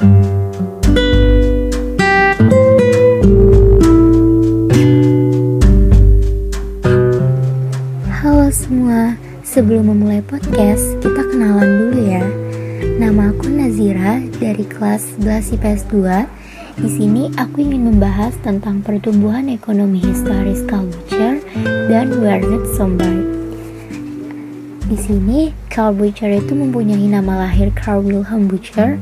Halo semua, sebelum memulai podcast, kita kenalan dulu ya. Nama aku Nazira dari kelas 11 IPS 2. Di sini aku ingin membahas tentang pertumbuhan ekonomi historis culture dan Werner Sombart. Di sini, Karl Bucher itu mempunyai nama lahir Karl Wilhelm Bucher,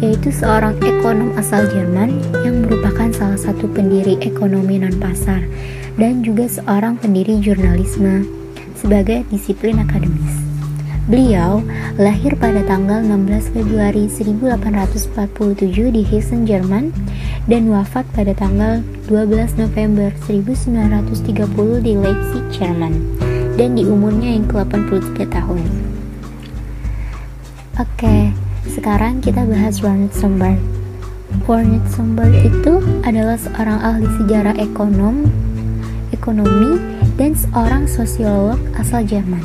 yaitu seorang ekonom asal Jerman yang merupakan salah satu pendiri ekonomi non-pasar dan juga seorang pendiri jurnalisme sebagai disiplin akademis. Beliau lahir pada tanggal 16 Februari 1847 di Hessen, Jerman dan wafat pada tanggal 12 November 1930 di Leipzig, Jerman dan di umurnya yang ke-83 tahun. Oke, sekarang kita bahas Ronald Sombart. Ronald Sombart itu adalah seorang ahli sejarah ekonom, ekonomi, dan seorang sosiolog asal Jerman.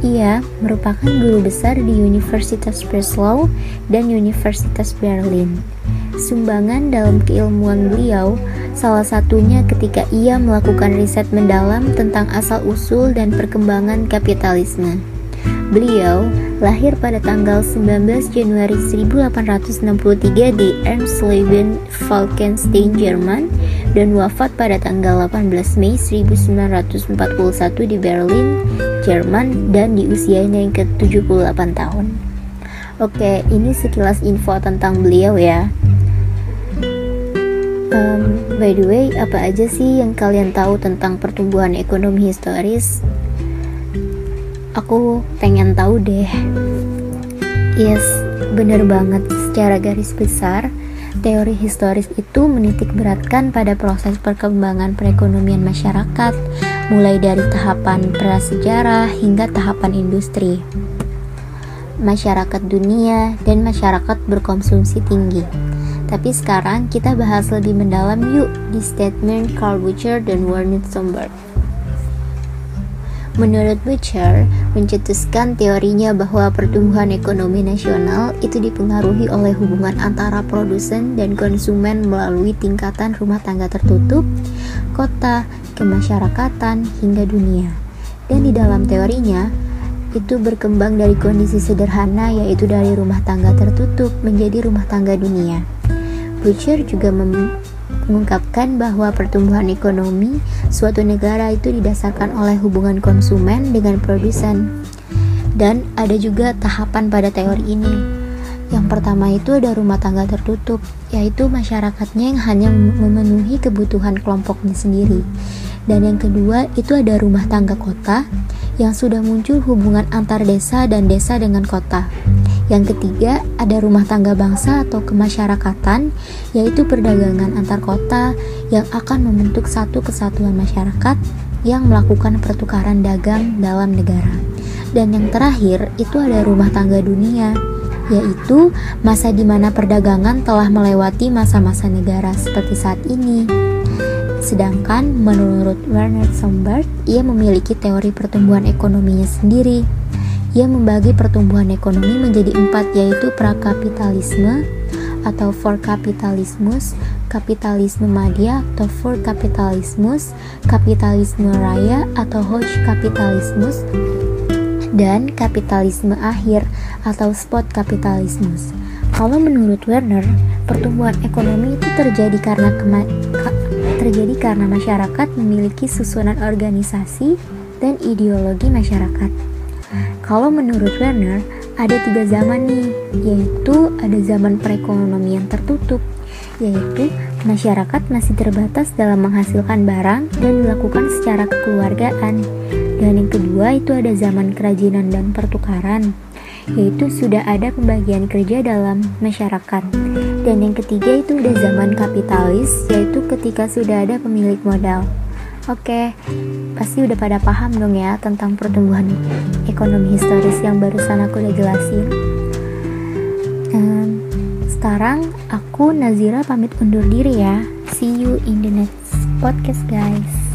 Ia merupakan guru besar di Universitas Breslau dan Universitas Berlin. Sumbangan dalam keilmuan beliau salah satunya ketika ia melakukan riset mendalam tentang asal-usul dan perkembangan kapitalisme. Beliau lahir pada tanggal 19 Januari 1863 di Ermsleben, Falkenstein, Jerman dan wafat pada tanggal 18 Mei 1941 di Berlin, Jerman dan di usianya yang ke-78 tahun. Oke, ini sekilas info tentang beliau ya. Um, by the way, apa aja sih yang kalian tahu tentang pertumbuhan ekonomi historis? Aku pengen tahu deh. Yes, bener banget. Secara garis besar, teori historis itu menitik beratkan pada proses perkembangan perekonomian masyarakat, mulai dari tahapan prasejarah hingga tahapan industri, masyarakat dunia, dan masyarakat berkonsumsi tinggi. Tapi sekarang kita bahas lebih mendalam yuk di statement Carl Butcher dan Werner Sombart. Menurut Butcher, mencetuskan teorinya bahwa pertumbuhan ekonomi nasional itu dipengaruhi oleh hubungan antara produsen dan konsumen melalui tingkatan rumah tangga tertutup, kota, kemasyarakatan, hingga dunia. Dan di dalam teorinya, itu berkembang dari kondisi sederhana yaitu dari rumah tangga tertutup menjadi rumah tangga dunia. Butcher juga mengungkapkan bahwa pertumbuhan ekonomi suatu negara itu didasarkan oleh hubungan konsumen dengan produsen. Dan ada juga tahapan pada teori ini. Yang pertama itu ada rumah tangga tertutup, yaitu masyarakatnya yang hanya memenuhi kebutuhan kelompoknya sendiri. Dan yang kedua itu ada rumah tangga kota yang sudah muncul hubungan antar desa dan desa dengan kota. Yang ketiga, ada rumah tangga bangsa atau kemasyarakatan, yaitu perdagangan antar kota yang akan membentuk satu kesatuan masyarakat yang melakukan pertukaran dagang dalam negara. Dan yang terakhir, itu ada rumah tangga dunia, yaitu masa di mana perdagangan telah melewati masa-masa negara seperti saat ini. Sedangkan menurut Werner Sombart, ia memiliki teori pertumbuhan ekonominya sendiri ia membagi pertumbuhan ekonomi menjadi empat yaitu prakapitalisme atau for kapitalismus, kapitalisme madya atau for kapitalismus, kapitalisme raya atau hoch kapitalismus, dan kapitalisme akhir atau spot kapitalismus. Kalau menurut Werner, pertumbuhan ekonomi itu terjadi karena terjadi karena masyarakat memiliki susunan organisasi dan ideologi masyarakat. Kalau menurut Werner, ada tiga zaman nih, yaitu ada zaman perekonomian tertutup, yaitu masyarakat masih terbatas dalam menghasilkan barang dan dilakukan secara kekeluargaan. Dan yang kedua itu ada zaman kerajinan dan pertukaran, yaitu sudah ada pembagian kerja dalam masyarakat. Dan yang ketiga itu ada zaman kapitalis, yaitu ketika sudah ada pemilik modal. Oke, pasti udah pada paham dong ya tentang pertumbuhan ekonomi historis yang barusan aku udah jelasin. Um, sekarang aku Nazira pamit undur diri ya. See you in the next podcast guys.